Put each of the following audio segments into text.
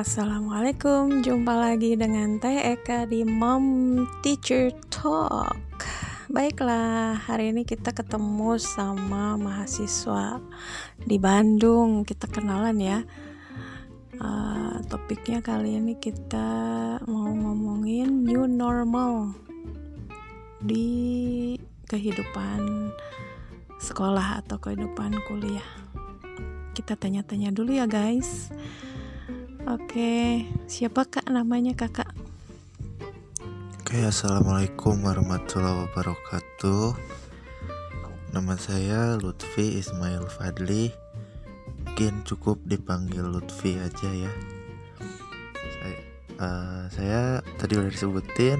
Assalamualaikum, jumpa lagi dengan Teh Eka di Mom Teacher Talk. Baiklah, hari ini kita ketemu sama mahasiswa di Bandung. Kita kenalan ya. Uh, topiknya kali ini kita mau ngomongin new normal di kehidupan sekolah atau kehidupan kuliah. Kita tanya-tanya dulu ya guys. Oke, siapa kak namanya kakak? Oke, assalamualaikum warahmatullahi wabarakatuh. Nama saya Lutfi Ismail Fadli. Mungkin cukup dipanggil Lutfi aja ya. Saya, uh, saya tadi udah disebutin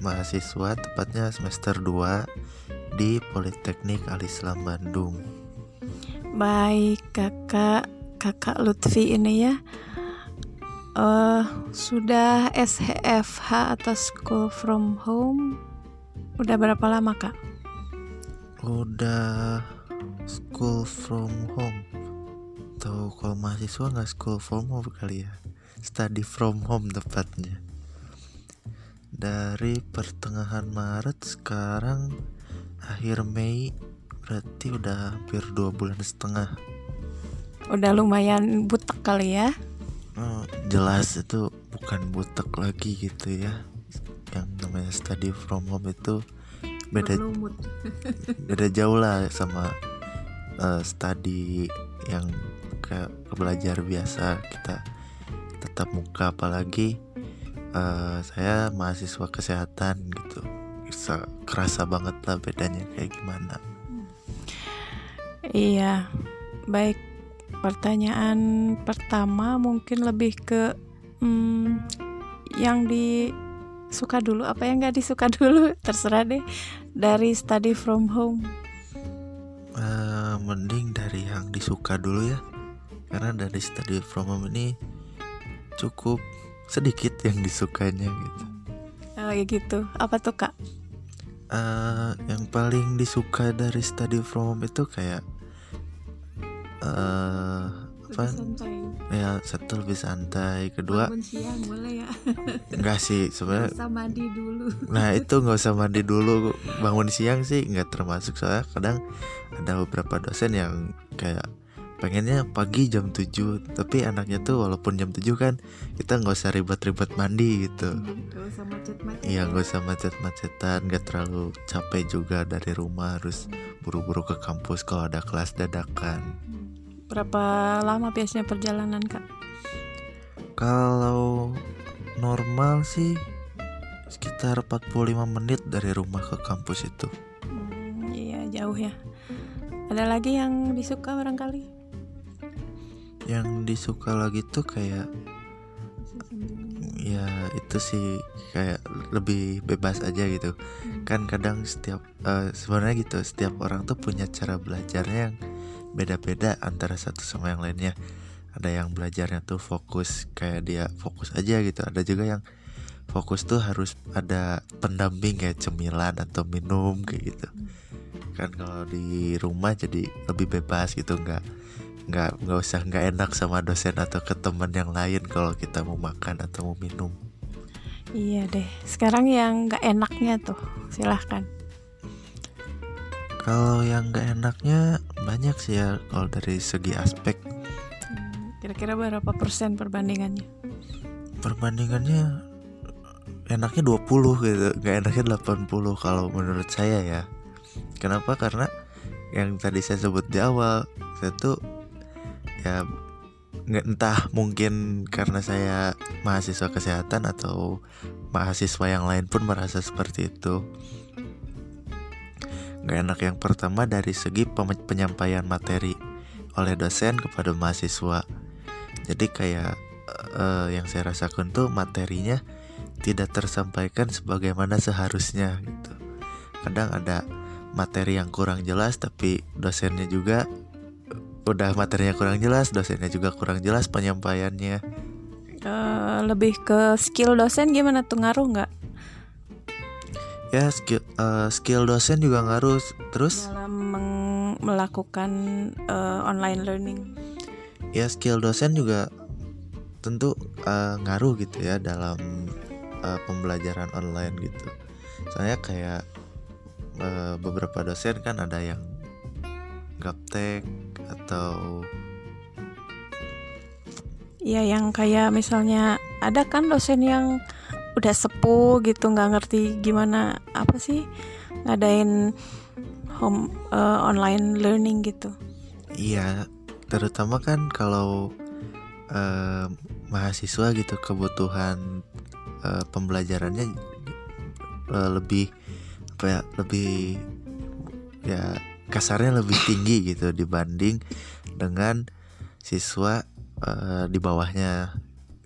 mahasiswa tepatnya semester 2 di Politeknik Alislam Bandung. Baik, kakak kakak Lutfi ini ya uh, sudah SHFH atau School from Home? Udah berapa lama kak? Udah School from Home. Tahu kalau mahasiswa nggak School from Home kali ya. Study from Home tepatnya. Dari pertengahan Maret sekarang akhir Mei berarti udah hampir dua bulan setengah. Udah lumayan butek kali ya oh, jelas itu bukan butek lagi gitu ya. Yang namanya study from home itu beda beda jauh lah sama uh, study yang kayak belajar biasa. Kita tetap muka apalagi uh, saya mahasiswa kesehatan gitu. Bisa kerasa banget lah bedanya kayak gimana. Iya baik pertanyaan pertama mungkin lebih ke hmm, yang disuka dulu apa yang nggak disuka dulu? Terserah deh. Dari study from home. Uh, mending dari yang disuka dulu ya. Karena dari study from home ini cukup sedikit yang disukanya gitu. Oh ya gitu. Apa tuh kak? Uh, yang paling disuka dari study from home itu kayak uh, apa? santai. ya satu lebih santai. Kedua bangun siang boleh ya? Enggak sih sebenarnya usah mandi dulu. Nah itu nggak usah mandi dulu. Bangun siang sih nggak termasuk. Soalnya kadang ada beberapa dosen yang kayak pengennya pagi jam 7 tapi anaknya tuh walaupun jam 7 kan kita nggak usah ribet-ribet mandi gitu. Gak usah iya nggak usah macet-macetan nggak terlalu capek juga dari rumah. Harus buru-buru ke kampus kalau ada kelas dadakan berapa lama biasanya perjalanan kak? Kalau normal sih sekitar 45 menit dari rumah ke kampus itu. Hmm, iya jauh ya. Ada lagi yang disuka barangkali? Yang disuka lagi tuh kayak ya itu sih kayak lebih bebas aja gitu. Kan kadang setiap uh, sebenarnya gitu setiap orang tuh punya cara belajarnya yang beda-beda antara satu sama yang lainnya. Ada yang belajarnya tuh fokus kayak dia fokus aja gitu. Ada juga yang fokus tuh harus ada pendamping kayak cemilan atau minum kayak gitu. Kan kalau di rumah jadi lebih bebas gitu nggak nggak nggak usah nggak enak sama dosen atau ke teman yang lain kalau kita mau makan atau mau minum. Iya deh sekarang yang nggak enaknya tuh silahkan. Kalau yang nggak enaknya banyak sih ya kalau dari segi aspek. Kira-kira berapa persen perbandingannya? Perbandingannya enaknya 20 gitu, nggak enaknya 80 kalau menurut saya ya. Kenapa? Karena yang tadi saya sebut di awal, saya tuh ya entah mungkin karena saya mahasiswa kesehatan atau mahasiswa yang lain pun merasa seperti itu Gak enak yang pertama dari segi penyampaian materi oleh dosen kepada mahasiswa. Jadi kayak uh, yang saya rasakan tuh materinya tidak tersampaikan sebagaimana seharusnya gitu. Kadang ada materi yang kurang jelas tapi dosennya juga udah materinya kurang jelas, dosennya juga kurang jelas penyampaiannya. Uh, lebih ke skill dosen gimana tuh ngaruh nggak? Ya skill uh, skill dosen juga ngaruh terus? Dalam melakukan uh, online learning. Ya skill dosen juga tentu uh, ngaruh gitu ya dalam uh, pembelajaran online gitu. Saya kayak uh, beberapa dosen kan ada yang gaptek atau Iya yang kayak misalnya ada kan dosen yang udah sepuh gitu nggak ngerti gimana apa sih ngadain home uh, online learning gitu. Iya, terutama kan kalau uh, mahasiswa gitu kebutuhan uh, pembelajarannya uh, lebih apa ya lebih ya kasarnya lebih tinggi gitu dibanding dengan siswa uh, di bawahnya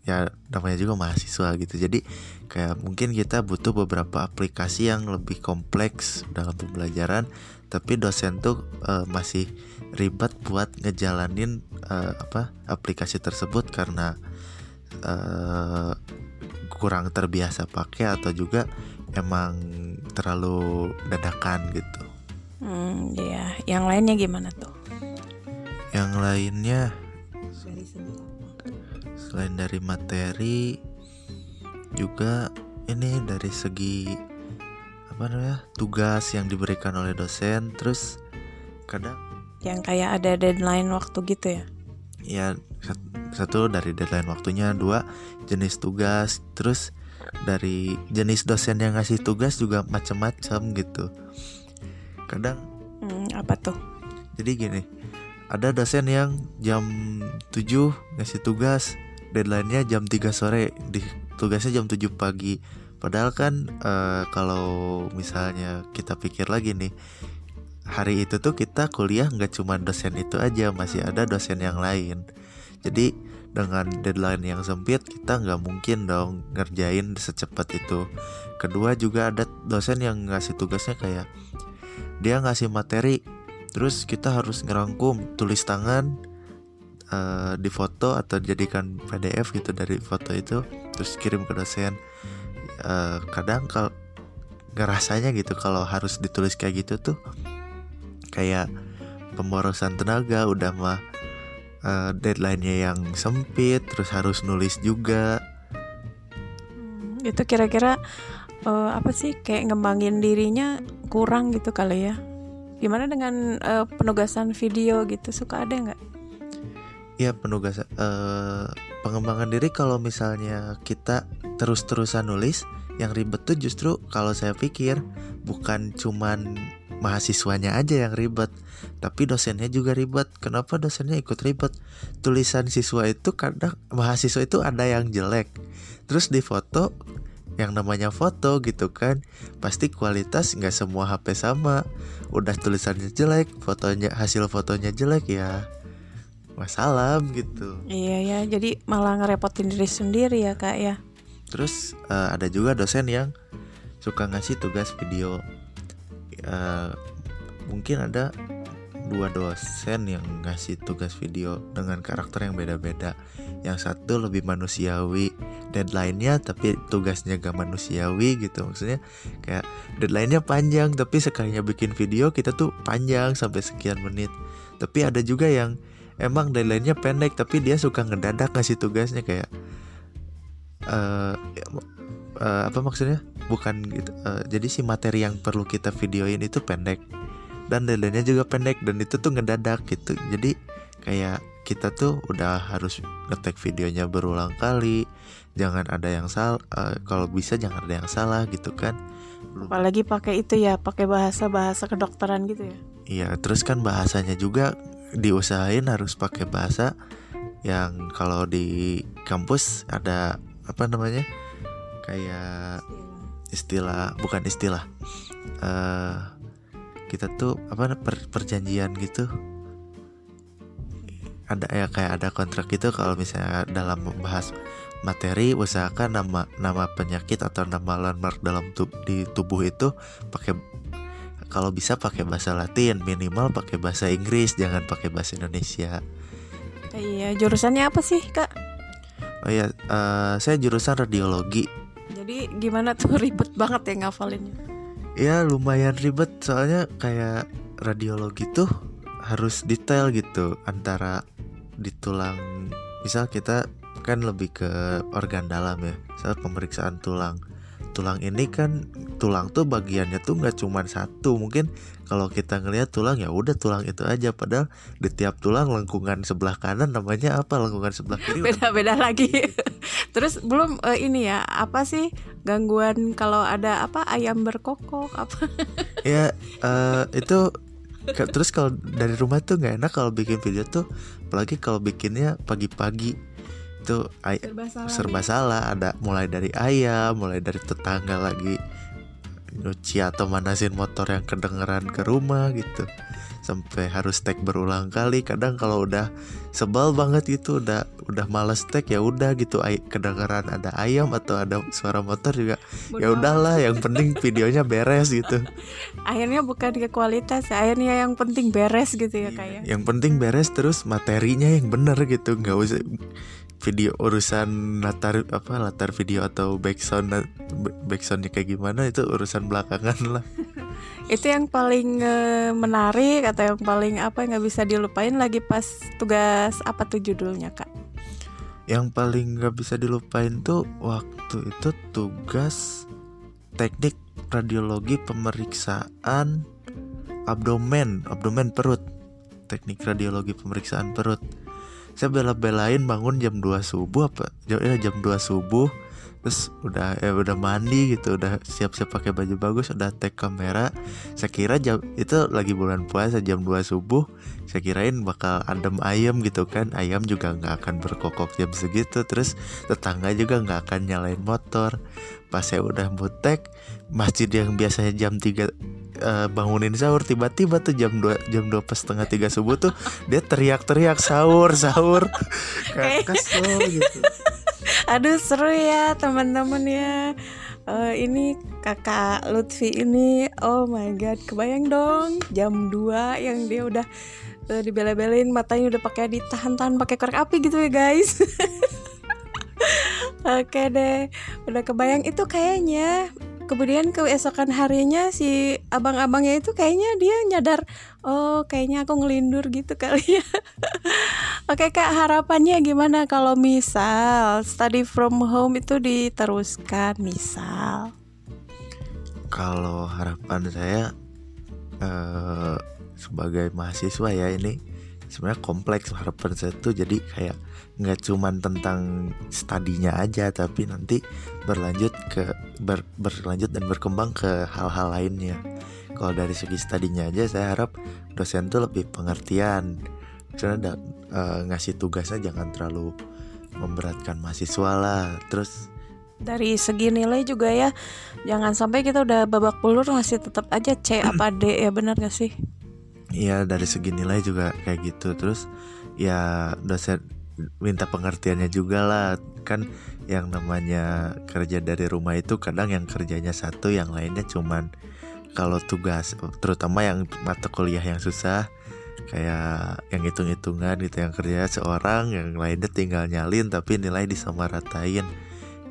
ya namanya juga mahasiswa gitu jadi kayak mungkin kita butuh beberapa aplikasi yang lebih kompleks dalam pembelajaran tapi dosen tuh uh, masih ribet buat ngejalanin uh, apa aplikasi tersebut karena uh, kurang terbiasa pakai atau juga emang terlalu dadakan gitu. Hmm, ya. Yang lainnya gimana tuh? Yang lainnya selain dari materi juga ini dari segi apa namanya tugas yang diberikan oleh dosen terus kadang yang kayak ada deadline waktu gitu ya? Ya satu dari deadline waktunya dua jenis tugas terus dari jenis dosen yang ngasih tugas juga macam-macam gitu. Kadang hmm, apa tuh? Jadi gini ada dosen yang jam 7 ngasih tugas deadline-nya jam 3 sore di tugasnya jam 7 pagi. Padahal kan uh, kalau misalnya kita pikir lagi nih hari itu tuh kita kuliah nggak cuma dosen itu aja masih ada dosen yang lain. Jadi dengan deadline yang sempit kita nggak mungkin dong ngerjain secepat itu. Kedua juga ada dosen yang ngasih tugasnya kayak dia ngasih materi terus kita harus ngerangkum tulis tangan uh, di foto atau jadikan PDF gitu dari foto itu terus kirim ke dosen. Uh, kadang kalau ngerasanya gitu kalau harus ditulis kayak gitu tuh kayak pemborosan tenaga udah mah uh, deadline-nya yang sempit terus harus nulis juga. Hmm, itu kira-kira uh, apa sih kayak ngembangin dirinya kurang gitu kali ya? Gimana dengan uh, penugasan video gitu suka ada nggak ya penugasan uh, pengembangan diri kalau misalnya kita terus-terusan nulis yang ribet tuh justru kalau saya pikir bukan cuman mahasiswanya aja yang ribet tapi dosennya juga ribet. Kenapa dosennya ikut ribet? Tulisan siswa itu kadang mahasiswa itu ada yang jelek. Terus di foto yang namanya foto gitu kan pasti kualitas nggak semua HP sama. Udah tulisannya jelek fotonya hasil fotonya jelek ya wassalam gitu. Iya ya. Jadi malah ngerepotin diri sendiri ya kak ya. Terus uh, ada juga dosen yang suka ngasih tugas video. Uh, mungkin ada dua dosen yang ngasih tugas video dengan karakter yang beda-beda. Yang satu lebih manusiawi deadline-nya tapi tugasnya gak manusiawi gitu. Maksudnya kayak deadline-nya panjang tapi sekalinya bikin video kita tuh panjang sampai sekian menit. Tapi ada juga yang emang deadline-nya pendek tapi dia suka ngedadak ngasih tugasnya kayak uh, uh, apa maksudnya? Bukan gitu uh, jadi si materi yang perlu kita videoin itu pendek. Dan deadline-nya juga pendek dan itu tuh ngedadak gitu. Jadi kayak kita tuh udah harus ngetek videonya berulang kali jangan ada yang salah uh, kalau bisa jangan ada yang salah gitu kan. Apalagi pakai itu ya pakai bahasa bahasa kedokteran gitu ya. Iya terus kan bahasanya juga diusahain harus pakai bahasa yang kalau di kampus ada apa namanya kayak istilah bukan istilah uh, kita tuh apa per, perjanjian gitu. Ada ya kayak ada kontrak gitu kalau misalnya dalam membahas materi usahakan nama nama penyakit atau nama landmark dalam tub, di tubuh itu pakai kalau bisa pakai bahasa Latin minimal pakai bahasa Inggris jangan pakai bahasa Indonesia. Iya jurusannya apa sih kak? Oh ya uh, saya jurusan radiologi. Jadi gimana tuh ribet banget ya ngafalinnya? Ya lumayan ribet. Soalnya kayak radiologi tuh harus detail gitu antara di tulang. Misal kita kan lebih ke organ dalam ya saat pemeriksaan tulang tulang ini kan tulang tuh bagiannya tuh nggak cuma satu. Mungkin kalau kita ngelihat tulang ya udah tulang itu aja. Padahal di tiap tulang lengkungan sebelah kanan namanya apa? Lengkungan sebelah kiri. Beda-beda lagi. Terus belum uh, ini ya apa sih gangguan kalau ada apa ayam berkokok apa? Ya uh, itu terus kalau dari rumah tuh nggak enak kalau bikin video tuh. Apalagi kalau bikinnya pagi-pagi itu serba salah, serba salah. Ada mulai dari ayam mulai dari tetangga lagi nyuci atau manasin motor yang kedengeran ke rumah gitu. Sampai harus tag berulang kali. Kadang kalau udah sebel banget gitu udah udah males tag ya udah gitu. Ay kedengeran ada ayam atau ada suara motor juga ya udahlah yang penting videonya beres gitu. Akhirnya bukan ke kualitas akhirnya yang penting beres gitu ya kayak ya. yang penting beres terus materinya yang bener gitu. Nggak usah video urusan latar apa latar video atau backsound backsoundnya kayak gimana itu urusan belakangan lah. Itu yang paling uh, menarik atau yang paling apa nggak bisa dilupain lagi pas tugas apa tuh judulnya kak? Yang paling nggak bisa dilupain tuh waktu itu tugas teknik radiologi pemeriksaan abdomen abdomen perut. Teknik radiologi pemeriksaan perut saya bela-belain bangun jam 2 subuh apa? Jam ya jam 2 subuh. Terus udah ya udah mandi gitu udah siap-siap pakai baju bagus udah tag kamera. Saya kira jam itu lagi bulan puasa jam 2 subuh. Saya kirain bakal adem ayam gitu kan. Ayam juga nggak akan berkokok jam segitu. Terus tetangga juga nggak akan nyalain motor. Pas saya udah butek masjid yang biasanya jam 3 uh, bangunin sahur tiba-tiba tuh jam 2 jam dua pas setengah tiga subuh tuh dia teriak-teriak sahur sahur. Kayak kesel gitu. Aduh seru ya teman-teman ya. Uh, ini kakak Lutfi ini oh my god kebayang dong jam 2 yang dia udah uh, dibela-belain matanya udah pakai ditahan-tahan pakai korek api gitu ya guys. Oke deh, udah kebayang itu kayaknya kemudian keesokan harinya si abang-abangnya itu kayaknya dia nyadar oh kayaknya aku ngelindur gitu kali ya. Oke kak harapannya gimana? Kalau misal study from home itu diteruskan misal. Kalau harapan saya uh, sebagai mahasiswa ya ini sebenarnya kompleks harapan saya tuh. Jadi kayak nggak cuman tentang studinya aja tapi nanti berlanjut ke ber, berlanjut dan berkembang ke hal-hal lainnya. Kalau dari segi studinya aja saya harap dosen tuh lebih pengertian. Karena da, e, ngasih tugasnya jangan terlalu memberatkan mahasiswa lah. Terus dari segi nilai juga ya jangan sampai kita udah babak belur masih tetap aja C apa D ya benar gak sih? Iya dari segi nilai juga kayak gitu. Terus ya dosen minta pengertiannya juga lah. Kan yang namanya kerja dari rumah itu kadang yang kerjanya satu yang lainnya cuman kalau tugas terutama yang mata kuliah yang susah kayak yang hitung-hitungan gitu yang kerja seorang yang lainnya tinggal nyalin tapi nilai disamaratain.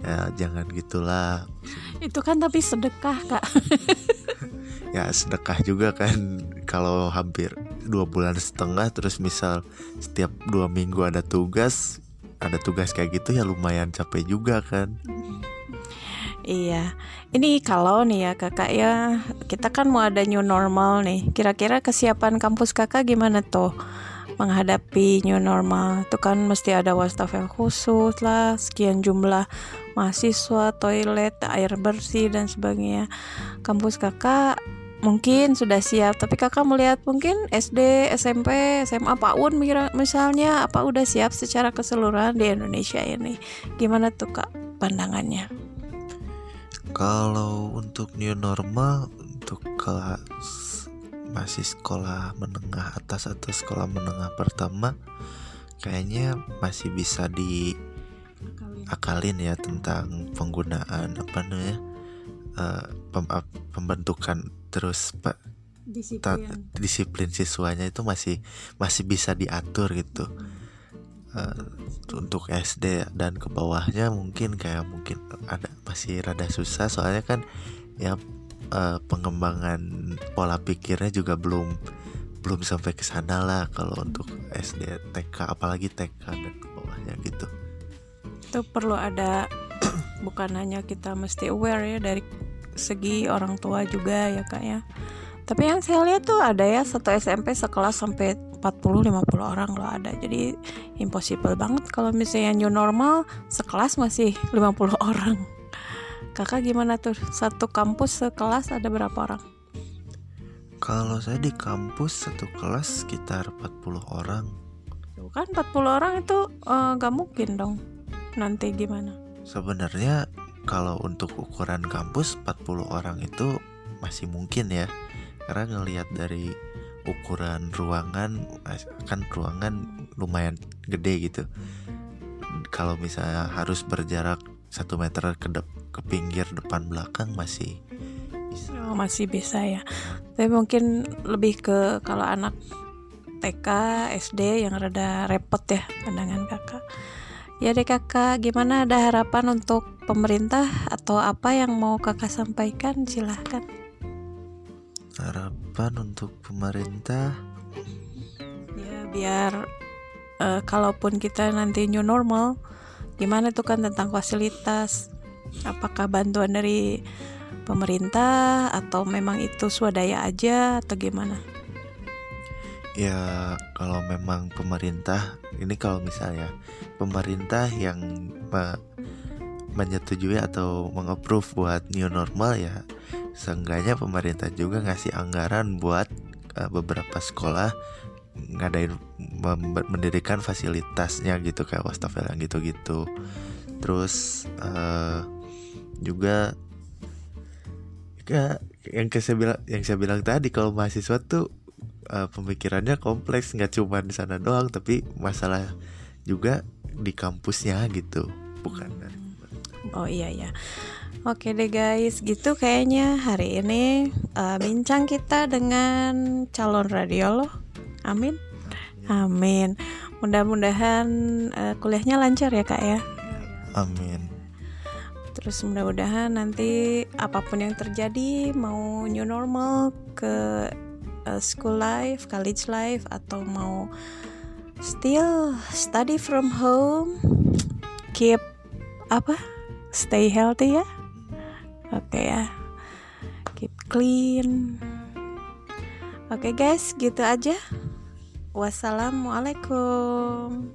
Ya jangan gitulah. Itu kan tapi sedekah kak. Ya sedekah juga kan. Kalau hampir dua bulan setengah terus misal setiap dua minggu ada tugas ada tugas kayak gitu ya lumayan capek juga kan Iya, ini kalau nih ya kakak ya, kita kan mau ada new normal nih. Kira-kira kesiapan kampus kakak gimana tuh menghadapi new normal? Itu kan mesti ada wastafel khusus lah, sekian jumlah mahasiswa, toilet, air bersih dan sebagainya. Kampus kakak mungkin sudah siap. Tapi kakak melihat mungkin SD SMP SMA PAUD misalnya apa udah siap secara keseluruhan di Indonesia ini? Gimana tuh kak pandangannya? Kalau untuk new normal untuk kelas masih sekolah menengah atas atau sekolah menengah pertama kayaknya masih bisa di akalin ya tentang penggunaan apa namanya uh, pembentukan terus pak disiplin. disiplin siswanya itu masih masih bisa diatur gitu. Uh, untuk SD dan ke bawahnya mungkin kayak mungkin ada masih rada susah. Soalnya kan ya uh, pengembangan pola pikirnya juga belum belum sampai ke sana lah kalau untuk SD TK apalagi TK dan ke bawahnya gitu. Itu perlu ada bukan hanya kita mesti aware ya dari segi orang tua juga ya kak ya. Tapi yang saya lihat tuh ada ya satu SMP sekelas sampai 40-50 orang loh ada. Jadi impossible banget kalau misalnya new normal sekelas masih 50 orang. Kakak gimana tuh? Satu kampus sekelas ada berapa orang? Kalau saya di kampus satu kelas sekitar 40 orang. Kan 40 orang itu uh, gak mungkin dong. Nanti gimana? Sebenarnya kalau untuk ukuran kampus 40 orang itu masih mungkin ya. Karena ngelihat dari ukuran ruangan kan ruangan lumayan gede gitu. Kalau misalnya harus berjarak satu meter ke de- ke pinggir depan belakang masih bisa. Oh, masih bisa ya. Tapi mungkin lebih ke kalau anak TK SD yang rada repot ya pandangan kakak ya deh kakak gimana ada harapan untuk pemerintah atau apa yang mau kakak sampaikan? Silahkan. Harapan untuk pemerintah? Ya biar uh, kalaupun kita nanti new normal gimana tuh kan tentang fasilitas? Apakah bantuan dari pemerintah atau memang itu swadaya aja atau gimana ya kalau memang pemerintah ini kalau misalnya pemerintah yang me menyetujui atau mengapprove buat new normal ya seenggaknya pemerintah juga ngasih anggaran buat uh, beberapa sekolah ngadain mendirikan fasilitasnya gitu kayak wastafel yang gitu-gitu. Terus uh, juga ya, yang saya bilang yang saya bilang tadi kalau mahasiswa tuh uh, pemikirannya kompleks nggak cuma di sana doang tapi masalah juga di kampusnya gitu bukan dari oh iya ya Oke deh guys, gitu kayaknya hari ini uh, bincang kita dengan calon radio loh. Amin. Amin. Mudah-mudahan uh, kuliahnya lancar ya kak ya. Amin. Terus mudah-mudahan nanti apa pun yang terjadi mau new normal ke uh, school life, college life atau mau still study from home, keep apa? Stay healthy ya. Oke okay, ya. Keep clean. Oke okay, guys, gitu aja. Wassalamualaikum.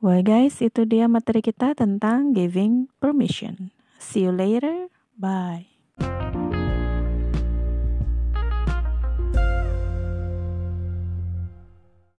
Well guys, itu dia materi kita tentang giving permission. See you later. Bye.